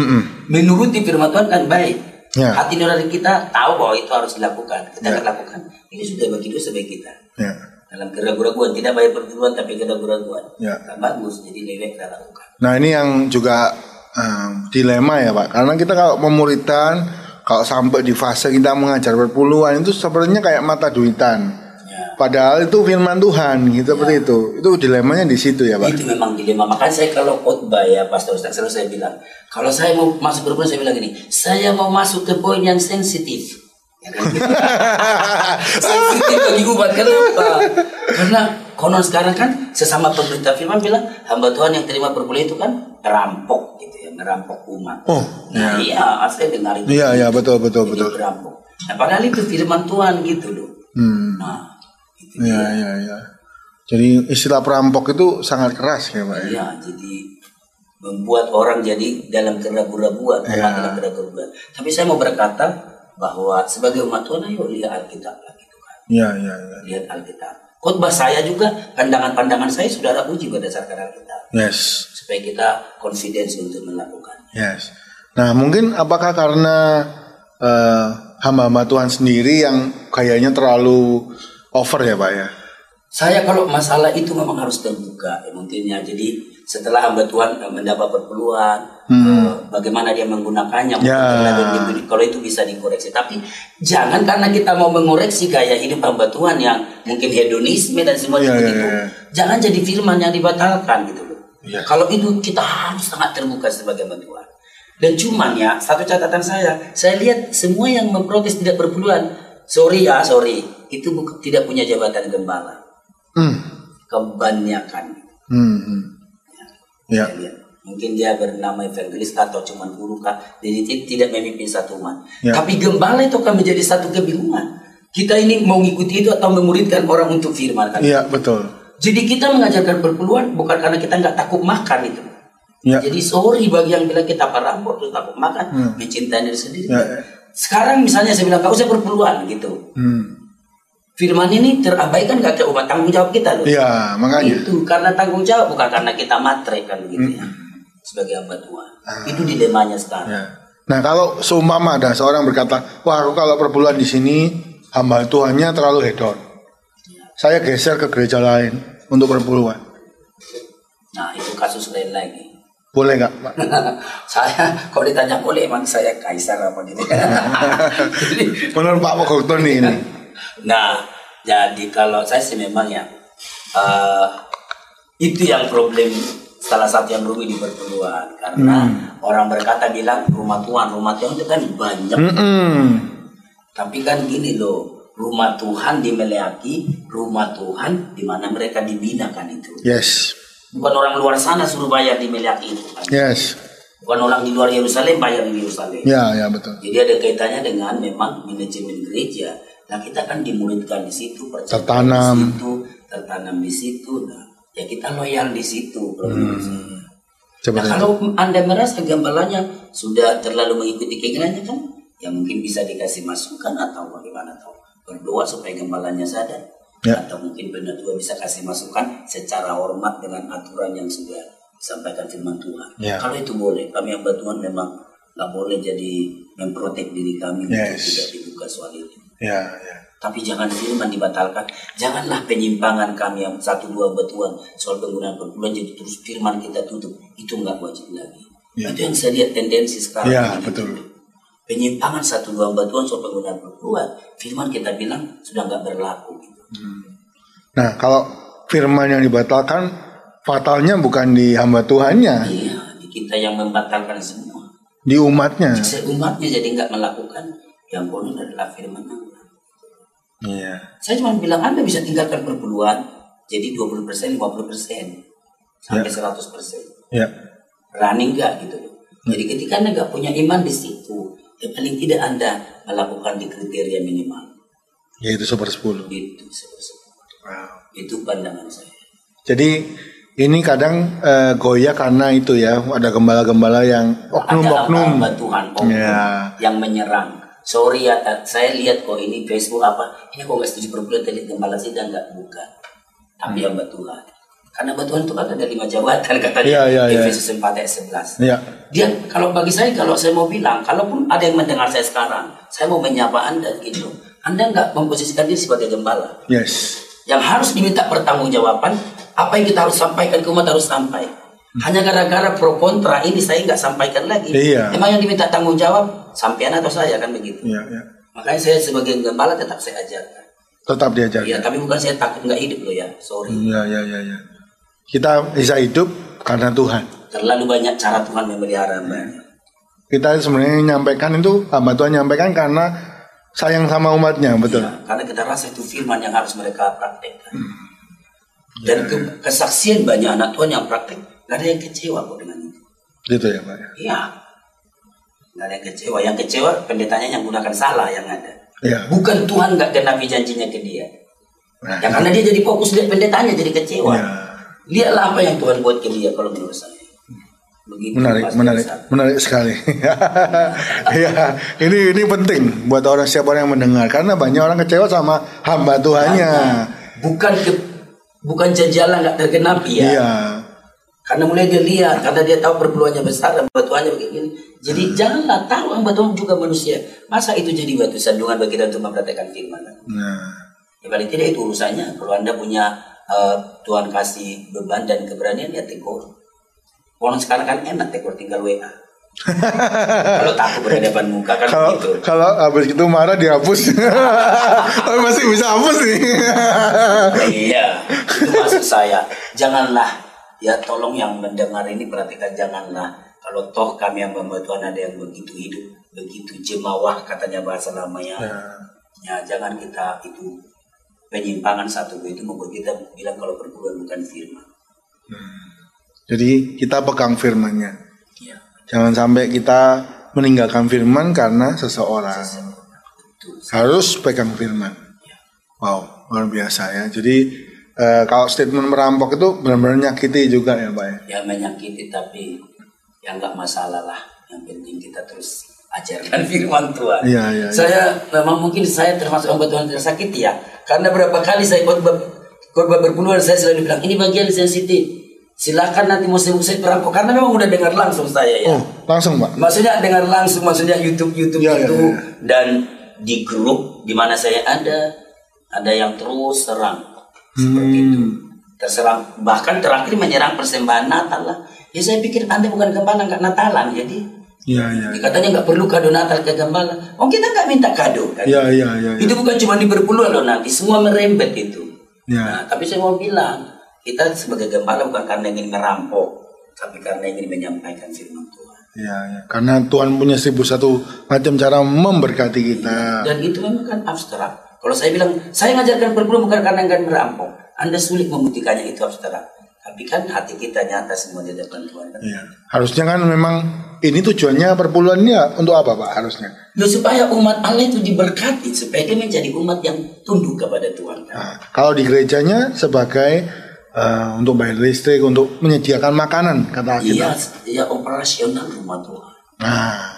menuruti firman Tuhan kan baik. Ya. Hati nurani kita tahu bahwa itu harus dilakukan, kita Ya. tidak lakukan. Ini sudah bagi dosa bagi kita. Ya. Dalam keraguan-raguan tidak bayar perpuluhan tapi keraguan-raguan. Ya. Tak bagus jadi lebih kita lakukan. Nah ini yang juga em, dilema ya Pak. Karena kita kalau memuridkan, kalau sampai di fase kita mengajar perpuluhan itu sebenarnya kayak mata duitan. Ya. Padahal itu firman Tuhan gitu seperti itu. Itu dilemanya di situ ya Pak. Itu memang dilema. Makanya saya kalau khotbah ya Pastor Ustaz selalu saya bilang, kalau saya mau masuk perpuluhan saya bilang gini, saya mau masuk ke poin yang sensitif. Ya kan? sensitif bagi umat kenapa? Karena konon sekarang kan sesama pemerintah firman bilang hamba Tuhan yang terima perpuluhan itu kan perampok gitu ya, merampok umat. Oh, nah, iya, saya dengar itu. Iya iya betul betul Jadi betul. perampok. Nah, padahal itu firman Tuhan gitu loh. Hmm. Nah, Iya iya iya. Jadi istilah perampok itu sangat keras ya Pak. ya? Iya, jadi membuat orang jadi dalam keraguan-raguan, Iya. orang dalam keraguan-raguan. Tapi saya mau berkata bahwa sebagai umat Tuhan, ayo lihat Alkitab lah gitu kan. Iya iya iya. Lihat Alkitab. Khotbah saya juga, pandangan-pandangan saya saudara uji berdasarkan Alkitab. Yes. Supaya kita confidence untuk melakukan. Yes. Nah, mungkin apakah karena eh, hamba-hamba Tuhan sendiri yang kayaknya terlalu over ya, Pak ya? Saya kalau masalah itu memang harus terbuka ya, mungkinnya. Jadi setelah hamba Tuhan eh, mendapat perpuluhan, eh, bagaimana dia menggunakannya, mungkin Ya. kalau itu bisa dikoreksi. Tapi jangan karena kita mau mengoreksi gaya hidup hamba Tuhan yang mungkin hedonisme dan semua Ya, itu, ya, ya. jangan jadi firman yang dibatalkan gitu loh. Ya. Kalau itu kita harus sangat terbuka sebagai hamba Tuhan. Dan cuman ya satu catatan saya, saya lihat semua yang memprotes tidak berpuluhan, sorry ya sorry, itu bukan tidak punya jabatan gembala Hmm. kebanyakan. Hmm. hmm. Ya. Lihat. Mungkin dia bernama evangelis atau cuman guru kah, jadi ti- tidak memimpin satu umat. Ya. Tapi gembala itu akan menjadi satu kebingungan. Kita ini mau ngikuti itu atau memuridkan orang untuk firman kan? Iya betul. Jadi kita mengajarkan perpuluhan bukan karena kita nggak takut makan itu. Ya. Jadi sorry bagi yang bilang kita perampok terus takut makan, mencintai diri sendiri. Hmm. Ya. Sekarang misalnya saya bilang gak usah perpuluhan gitu. Hmm. Firman ini terabaikan gak umat tanggung jawab kita loh. Iya makanya. Itu karena tanggung jawab bukan karena kita matre kan gitu ya. Sebagai hamba Tuhan. Itu dilemanya sekarang. Ya. Nah kalau seumpama ada seorang berkata, wah aku kalau perbulan di sini hamba Tuhannya terlalu hedon. Saya geser ke gereja lain untuk perpuluhan. Nah itu kasus lain lagi. Boleh nggak Pak? saya kalau ditanya boleh emang saya kaisar apa gitu. Jadi, Menurut Pak Pogokton nih ini. Nah, jadi kalau saya sih memang ya eh, itu yang problem salah satu yang rumit di perpuluhan karena orang berkata bilang rumah Tuhan, rumah Tuhan itu kan banyak. Hmm. Tapi kan gini loh, rumah Tuhan dimeleaki, rumah Tuhan di mana mereka dibina kan itu. Yes. Bukan orang luar sana suruh bayar di meleaki itu. Yes. Bukan orang di luar Yerusalem bayar di Yerusalem. Ya ya betul. Jadi ada kaitannya dengan memang manajemen gereja. Nah kita kan dimuridkan di situ, Tertanam. di situ, tertanam di situ. Nah ya kita loyal di situ. Coba Nah kalau anda merasa gambarannya sudah terlalu mengikuti keinginannya kan, ya mungkin bisa dikasih masukan atau bagaimana atau berdoa supaya gembalanya sadar. Ya. Atau mungkin benar Tuhan bisa kasih masukan secara hormat dengan aturan yang sudah disampaikan firman Tuhan. Ya. Kalau itu boleh, kami yang Tuhan memang nggak boleh jadi memprotek diri kami untuk Yes. tidak dibuka soal itu. Ya ya. Tapi jangan firman dibatalkan. Janganlah penyimpangan kami yang satu dua betuan soal penggunaan perpuluhan jadi terus firman kita tutup. Itu nggak wajib lagi. Ya. Itu yang saya lihat tendensi sekarang. Ya, betul. Penyimpangan satu dua batuan soal penggunaan perpuluhan. Firman kita bilang sudah nggak berlaku. Gitu. Nah kalau firman yang dibatalkan fatalnya bukan di hamba Tuhannya, Iya, di kita yang membatalkan semua. di umatnya. Umatnya jadi nggak melakukan yang konon adalah firman Allah. Iya. Saya cuma bilang Anda bisa tinggalkan perpuluhan jadi 20 persen, 50 persen sampai 100 persen. Ya. Running nggak gitu loh. Jadi ketika Anda nggak punya iman di situ, ya paling tidak Anda melakukan di kriteria minimal. Yaitu super 10. Itu seperti Wow. itu pandangan saya. Jadi ini kadang eh, goyah karena itu ya ada gembala-gembala yang Ada oknum-oknum. hamba Tuhan oknum Ya. yang menyerang. Sorry ya, eh, saya lihat kok ini Facebook apa, ini kok nggak setuju perpuluhan tadi gembala sidang nggak bukan. Tapi Hmm. hamba Tuhan. Karena hamba Tuhan itu kan ada lima jabatan kata Iya, iya, dia iya. Efesus 4 ayat 11. Ya. Dia kalau bagi saya kalau saya mau bilang, kalaupun ada yang mendengar saya sekarang, saya mau menyapa Anda gitu. Anda nggak memposisikan diri sebagai gembala. Yes. Yang harus diminta pertanggungjawaban, apa yang kita harus sampaikan ke umat harus sampai. Hanya gara-gara pro kontra ini saya nggak sampaikan lagi. Iya. Emang yang diminta tanggung jawab sampean atau saya kan begitu. Ya, ya. Makanya saya sebagai gembala tetap saya ajarkan. Tetap diajar. Iya, tapi bukan saya takut nggak hidup loh ya. Sorry. Ya, ya, ya, ya. Kita bisa hidup karena Tuhan. Terlalu banyak cara Tuhan memelihara. Kita sebenarnya menyampaikan itu hamba Tuhan menyampaikan karena sayang sama umatnya, betul. Iya, karena kita rasa itu firman yang harus mereka praktekkan. Hmm. Dan Ya, ke- kesaksian banyak anak Tuhan yang praktek, gak ada yang kecewa kok dengan itu. Gitu ya, Pak. Iya. Gak ada yang kecewa. Yang kecewa pendetanya yang gunakan salah yang ada. Ya. Bukan Tuhan gak genapi janjinya ke dia. Nah, Ya karena dia jadi fokus lihat pendetanya jadi kecewa. ya. Lihatlah apa yang Tuhan buat ke dia kalau menurut saya. Begitu Menarik, menarik, Ishak. menarik sekali. ya, ini ini penting buat orang siapa orang yang mendengar karena banyak orang kecewa sama hamba Tuhannya. Bukan ke, bukan janji Allah nggak tergenapi ya. Iya. Karena mulai dia lihat, karena dia tahu perpuluhannya besar dan batuannya begini. Jadi Hmm. janganlah tahu hamba Tuhan juga manusia. Masa itu jadi batu sandungan bagi kita untuk mempraktekkan firman. Nah, Ya paling tidak itu urusannya. Kalau anda punya uh, Tuhan kasih beban dan keberanian ya tegur. Orang sekarang kan enak tegur tinggal WA. kalau takut berhadapan muka kan kalau begitu. kalau habis itu marah dihapus Tapi masih bisa hapus nih iya, itu maksud saya. Janganlah ya tolong yang mendengar ini perhatikan janganlah kalau toh kami yang membuat Tuhan ada yang begitu hidup, begitu jemawah katanya bahasa lamanya. Ya. Ya jangan kita itu penyimpangan satu itu membuat kita bilang kalau perguruan bukan firman. jadi kita pegang firmannya Ya, jangan sampai kita meninggalkan firman karena seseorang betul. harus pegang firman wow luar biasa ya jadi eh, kalau statement merampok itu benar-benar nyakiti juga ya pak ya Ya menyakiti tapi ya nggak masalah lah. Yang penting kita terus ajarkan firman Tuhan. Iya, iya, iya. Saya memang mungkin saya termasuk hamba Tuhan tersakiti ya. Karena berapa kali saya khotbah khotbah berpuluhan saya selalu bilang ini bagian sensitif. Silakan nanti mau saya perampok karena memang udah dengar langsung saya ya. oh langsung pak Maksudnya dengar langsung maksudnya YouTube YouTube Iya, iya, itu iya. dan di grup di mana saya ada ada yang terus serang seperti Hmm. itu terserang bahkan terakhir menyerang persembahan Natal lah ya saya pikir anda bukan gembala nggak Natalan jadi iya iya dikatanya nggak perlu kado Natal ke gembala oh kita nggak minta kado kan iya iya iya itu bukan cuma di berpuluhan loh nanti semua merembet itu Iya. nah, tapi saya mau bilang kita sebagai gembala bukan karena ingin merampok tapi karena ingin menyampaikan firman Tuhan Iya, iya. Karena Tuhan punya seribu satu macam cara memberkati kita. Dan itu memang kan abstrak. Kalau saya bilang, saya ngajarkan perpuluhan bukan karena enggan merampok. Anda sulit membuktikannya itu abstrak. Tapi kan hati kita nyata semua di hadapan Tuhan. kan? Iya. Harusnya kan memang ini tujuannya perpuluhannya untuk apa Pak harusnya? Loh, supaya umat Allah itu diberkati. Supaya dia menjadi umat yang tunduk kepada Tuhan. kan? Nah, kalau di gerejanya sebagai eh, untuk bayar listrik, untuk menyediakan makanan kata Iya, kita. iya operasional rumah Tuhan. Nah,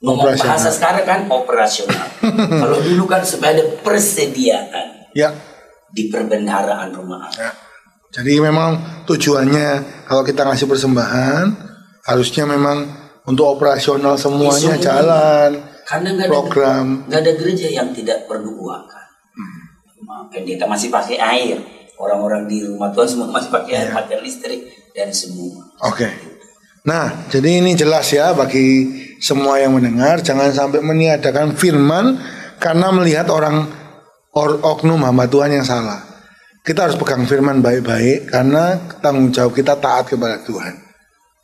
Ngomong Operasional. bahasa sekarang kan operasional. Kalau dulu kan ada persediaan ya, di perbendaharaan rumah Allah. ya. Jadi memang tujuannya kalau kita ngasih persembahan harusnya memang untuk operasional semuanya Semua. jalan. Karena nggak ada Program. nggak ada gereja yang tidak perlu uang kan. Hmm. Pendeta masih pakai air. Orang-orang di rumah Tuhan semua masih pakai air, Iya. pakai listrik dan semua. Oke. Nah, jadi ini jelas ya bagi semua yang mendengar jangan sampai meniadakan firman karena melihat orang or, oknum hamba Tuhan yang salah. Kita harus pegang firman baik-baik karena tanggung jawab kita taat kepada Tuhan.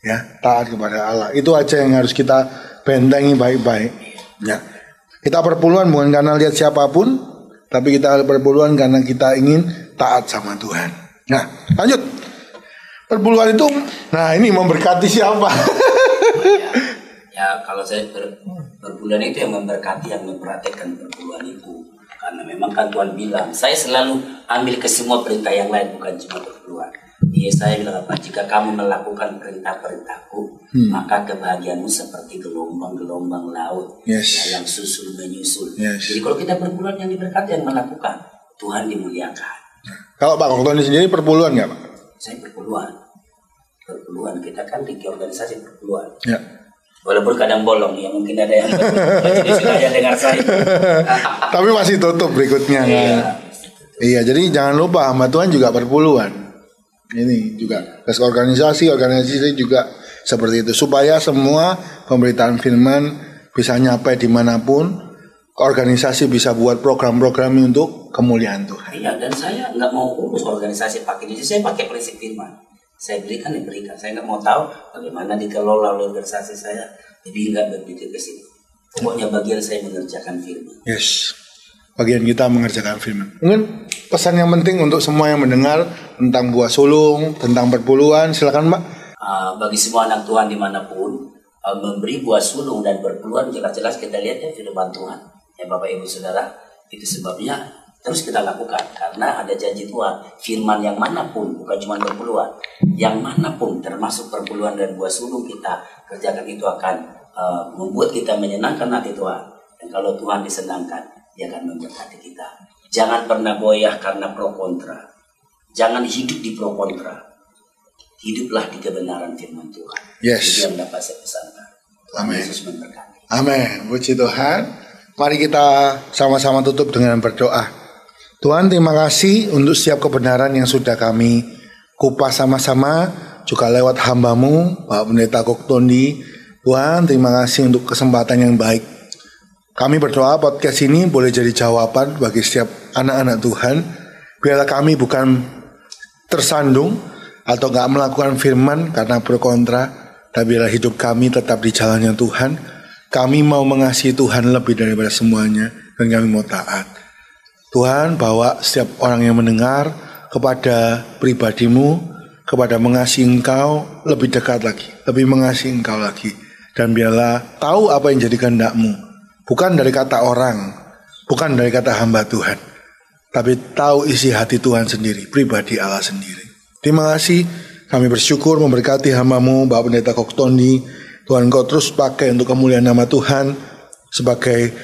Ya, taat kepada Allah. Itu aja yang harus kita bentengi baik-baik. Ya. Kita perpuluhan bukan karena lihat siapa pun, tapi kita perpuluhan karena kita ingin taat sama Tuhan. Nah, lanjut. Perpuluhan itu, nah ini memberkati siapa? Ya kalau saya ber, berbulan itu yang memberkati yang memperhatikan perpuluhan itu. Karena memang kan Tuhan bilang, saya selalu ambil ke semua perintah yang lain bukan cuma perpuluhan. Iya saya bilang apa? Jika kamu melakukan perintah-perintahku, Hmm. maka kebahagiaanmu seperti gelombang-gelombang laut Yes. ya, yang susul menyusul. Yes. Jadi kalau kita berbulan yang diberkati yang melakukan, Tuhan dimuliakan. Kalau Pak Koktoni sendiri perpuluhan nggak Pak? Saya berpuluhan, berpuluhan kita kan di organisasi berpuluhan. Ya. Walaupun kadang bolong ya mungkin ada yang jadi sudah dengar saya. Tapi masih tutup berikutnya kan? Iya. Iya, jadi jangan lupa hamba Tuhan juga perpuluhan. Ini juga ke organisasi, organisasi juga seperti itu supaya semua pemberitaan firman bisa nyampe di mana pun. Organisasi bisa buat program-program untuk kemuliaan Tuhan. Iya dan saya nggak mau urus organisasi pakai ini. Saya pakai prinsip firman. Saya berikan diberikan. Saya nggak mau tahu bagaimana dikelola oleh organisasi saya. Jadi nggak berpikir ke situ. Pokoknya bagian saya mengerjakan firman. Yes. Bagian kita mengerjakan firman. Mungkin pesan yang penting untuk semua yang mendengar tentang buah sulung, tentang perpuluhan, silakan Mbak. Ah, bagi semua anak Tuhan di mana pun ah, memberi buah sulung dan berpeluang jelas-jelas kita lihat ya firman Tuhan ya Bapak Ibu Saudara itu sebabnya terus kita lakukan karena ada janji Tuhan firman yang mana pun bukan cuma berpeluang yang mana pun termasuk perpuluhan dan buah sulung kita kerjakan itu akan ah, membuat kita menyenangkan hati Tuhan dan kalau Tuhan disenangkan dia akan memberkati kita jangan pernah goyah karena pro kontra jangan hidup di pro kontra hiduplah di kebenaran firman Tuhan. Yes. Itu yang dapat saya pesankan. Amin. Yesus memberkati. Amin. Puji Tuhan. Mari kita sama-sama tutup dengan berdoa. Tuhan terima kasih untuk setiap kebenaran yang sudah kami kupas sama-sama juga lewat hambamu Pak Pendeta Koktondi. Tuhan terima kasih untuk kesempatan yang baik. Kami berdoa podcast ini boleh jadi jawaban bagi setiap anak-anak Tuhan. Biarlah kami bukan tersandung atau nggak melakukan firman karena pro kontra, tapi biarlah hidup kami tetap di jalannya Tuhan. Kami mau mengasihi Tuhan lebih daripada semuanya dan kami mau taat. Tuhan bawa setiap orang yang mendengar kepada pribadimu, kepada mengasihi engkau lebih dekat lagi, lebih mengasihi engkau lagi. Dan biarlah tahu apa yang jadi kehendakmu. Bukan dari kata orang, bukan dari kata hamba Tuhan. Tapi tahu isi hati Tuhan sendiri, pribadi Allah sendiri. Terima kasih, kami bersyukur memberkati hambamu, Bapak Pendeta Koktondi. Tuhan kau terus pakai untuk kemuliaan nama Tuhan sebagai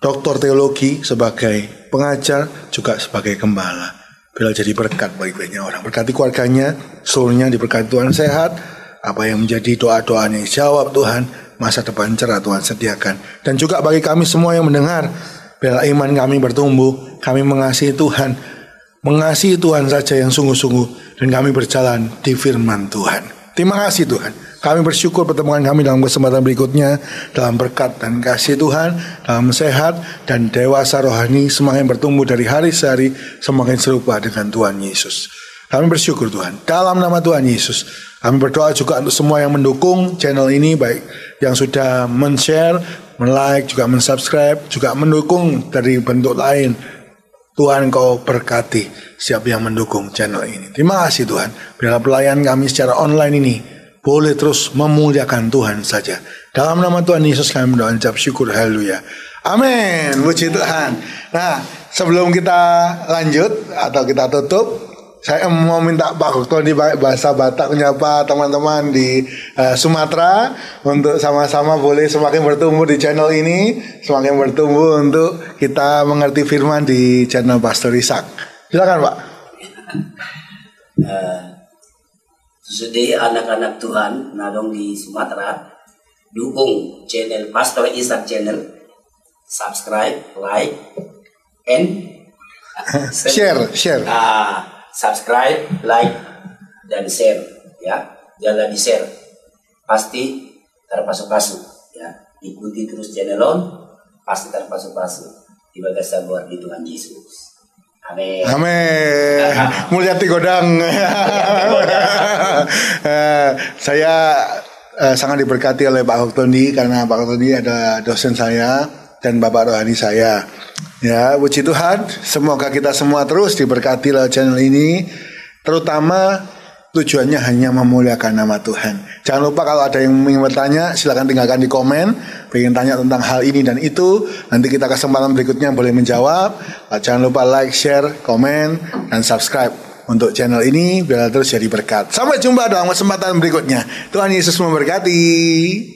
doktor teologi, sebagai pengajar, juga sebagai gembala. Bila jadi berkat bagi banyak orang. Berkati keluarganya, seluruhnya diberkati Tuhan sehat. Apa yang menjadi doa-doanya jawab Tuhan. Masa depan cerah Tuhan sediakan. Dan juga bagi kami semua yang mendengar. Bila iman kami bertumbuh, kami mengasihi Tuhan. Mengasihi Tuhan saja yang sungguh-sungguh. Dan kami berjalan di firman Tuhan. Terima kasih Tuhan. Kami bersyukur pertemuan kami dalam kesempatan berikutnya dalam berkat dan kasih Tuhan, dalam sehat dan dewasa rohani semakin bertumbuh dari hari ke hari semakin serupa dengan Tuhan Yesus. Kami bersyukur Tuhan dalam nama Tuhan Yesus. Kami berdoa juga untuk semua yang mendukung channel ini baik yang sudah men-share, men-like, juga men-subscribe, juga mendukung dari bentuk lain. Tuhan kau berkati siapa yang mendukung channel ini. Terima kasih Tuhan. Biarlah pelayan kami secara online ini boleh terus memuliakan Tuhan saja. Dalam nama Tuhan Yesus kami berdoa ucap syukur haleluya. Amin. Puji Tuhan. Nah, sebelum kita lanjut atau kita tutup, saya mau minta Pak Dokter di bahasa Batak menyapa teman-teman di uh, Sumatera untuk sama-sama boleh semakin bertumbuh di channel ini, semakin bertumbuh untuk kita mengerti firman di channel Pastor Isak. Silakan Pak. Uh, sudah anak-anak Tuhan nadong di Sumatera. Dukung channel Pastor Isak channel. Subscribe like and share share. Ah subscribe like dan share ya. Jangan di share. Pasti terpasuk-pasuk ya. Ikuti terus channel on pasti terpasuk-pasuk. Di bagas luar di Tuhan Yesus Amin. Amin. Mulyati Godang. Eh, saya uh, sangat diberkati oleh Pak Hoktondi karena Pak Hoktondi ada dosen saya dan Bapak rohani saya. Ya, puji Tuhan. Semoga kita semua terus diberkati lewat channel ini, terutama tujuannya hanya memuliakan nama Tuhan. Jangan lupa kalau ada yang ingin bertanya, silahkan tinggalkan di komen. Pengen tanya tentang hal ini dan itu, nanti kita kesempatan berikutnya boleh menjawab. Jangan lupa like, share, komen, dan subscribe untuk channel ini biar terus jadi berkat. Sampai jumpa dalam kesempatan berikutnya. Tuhan Yesus memberkati.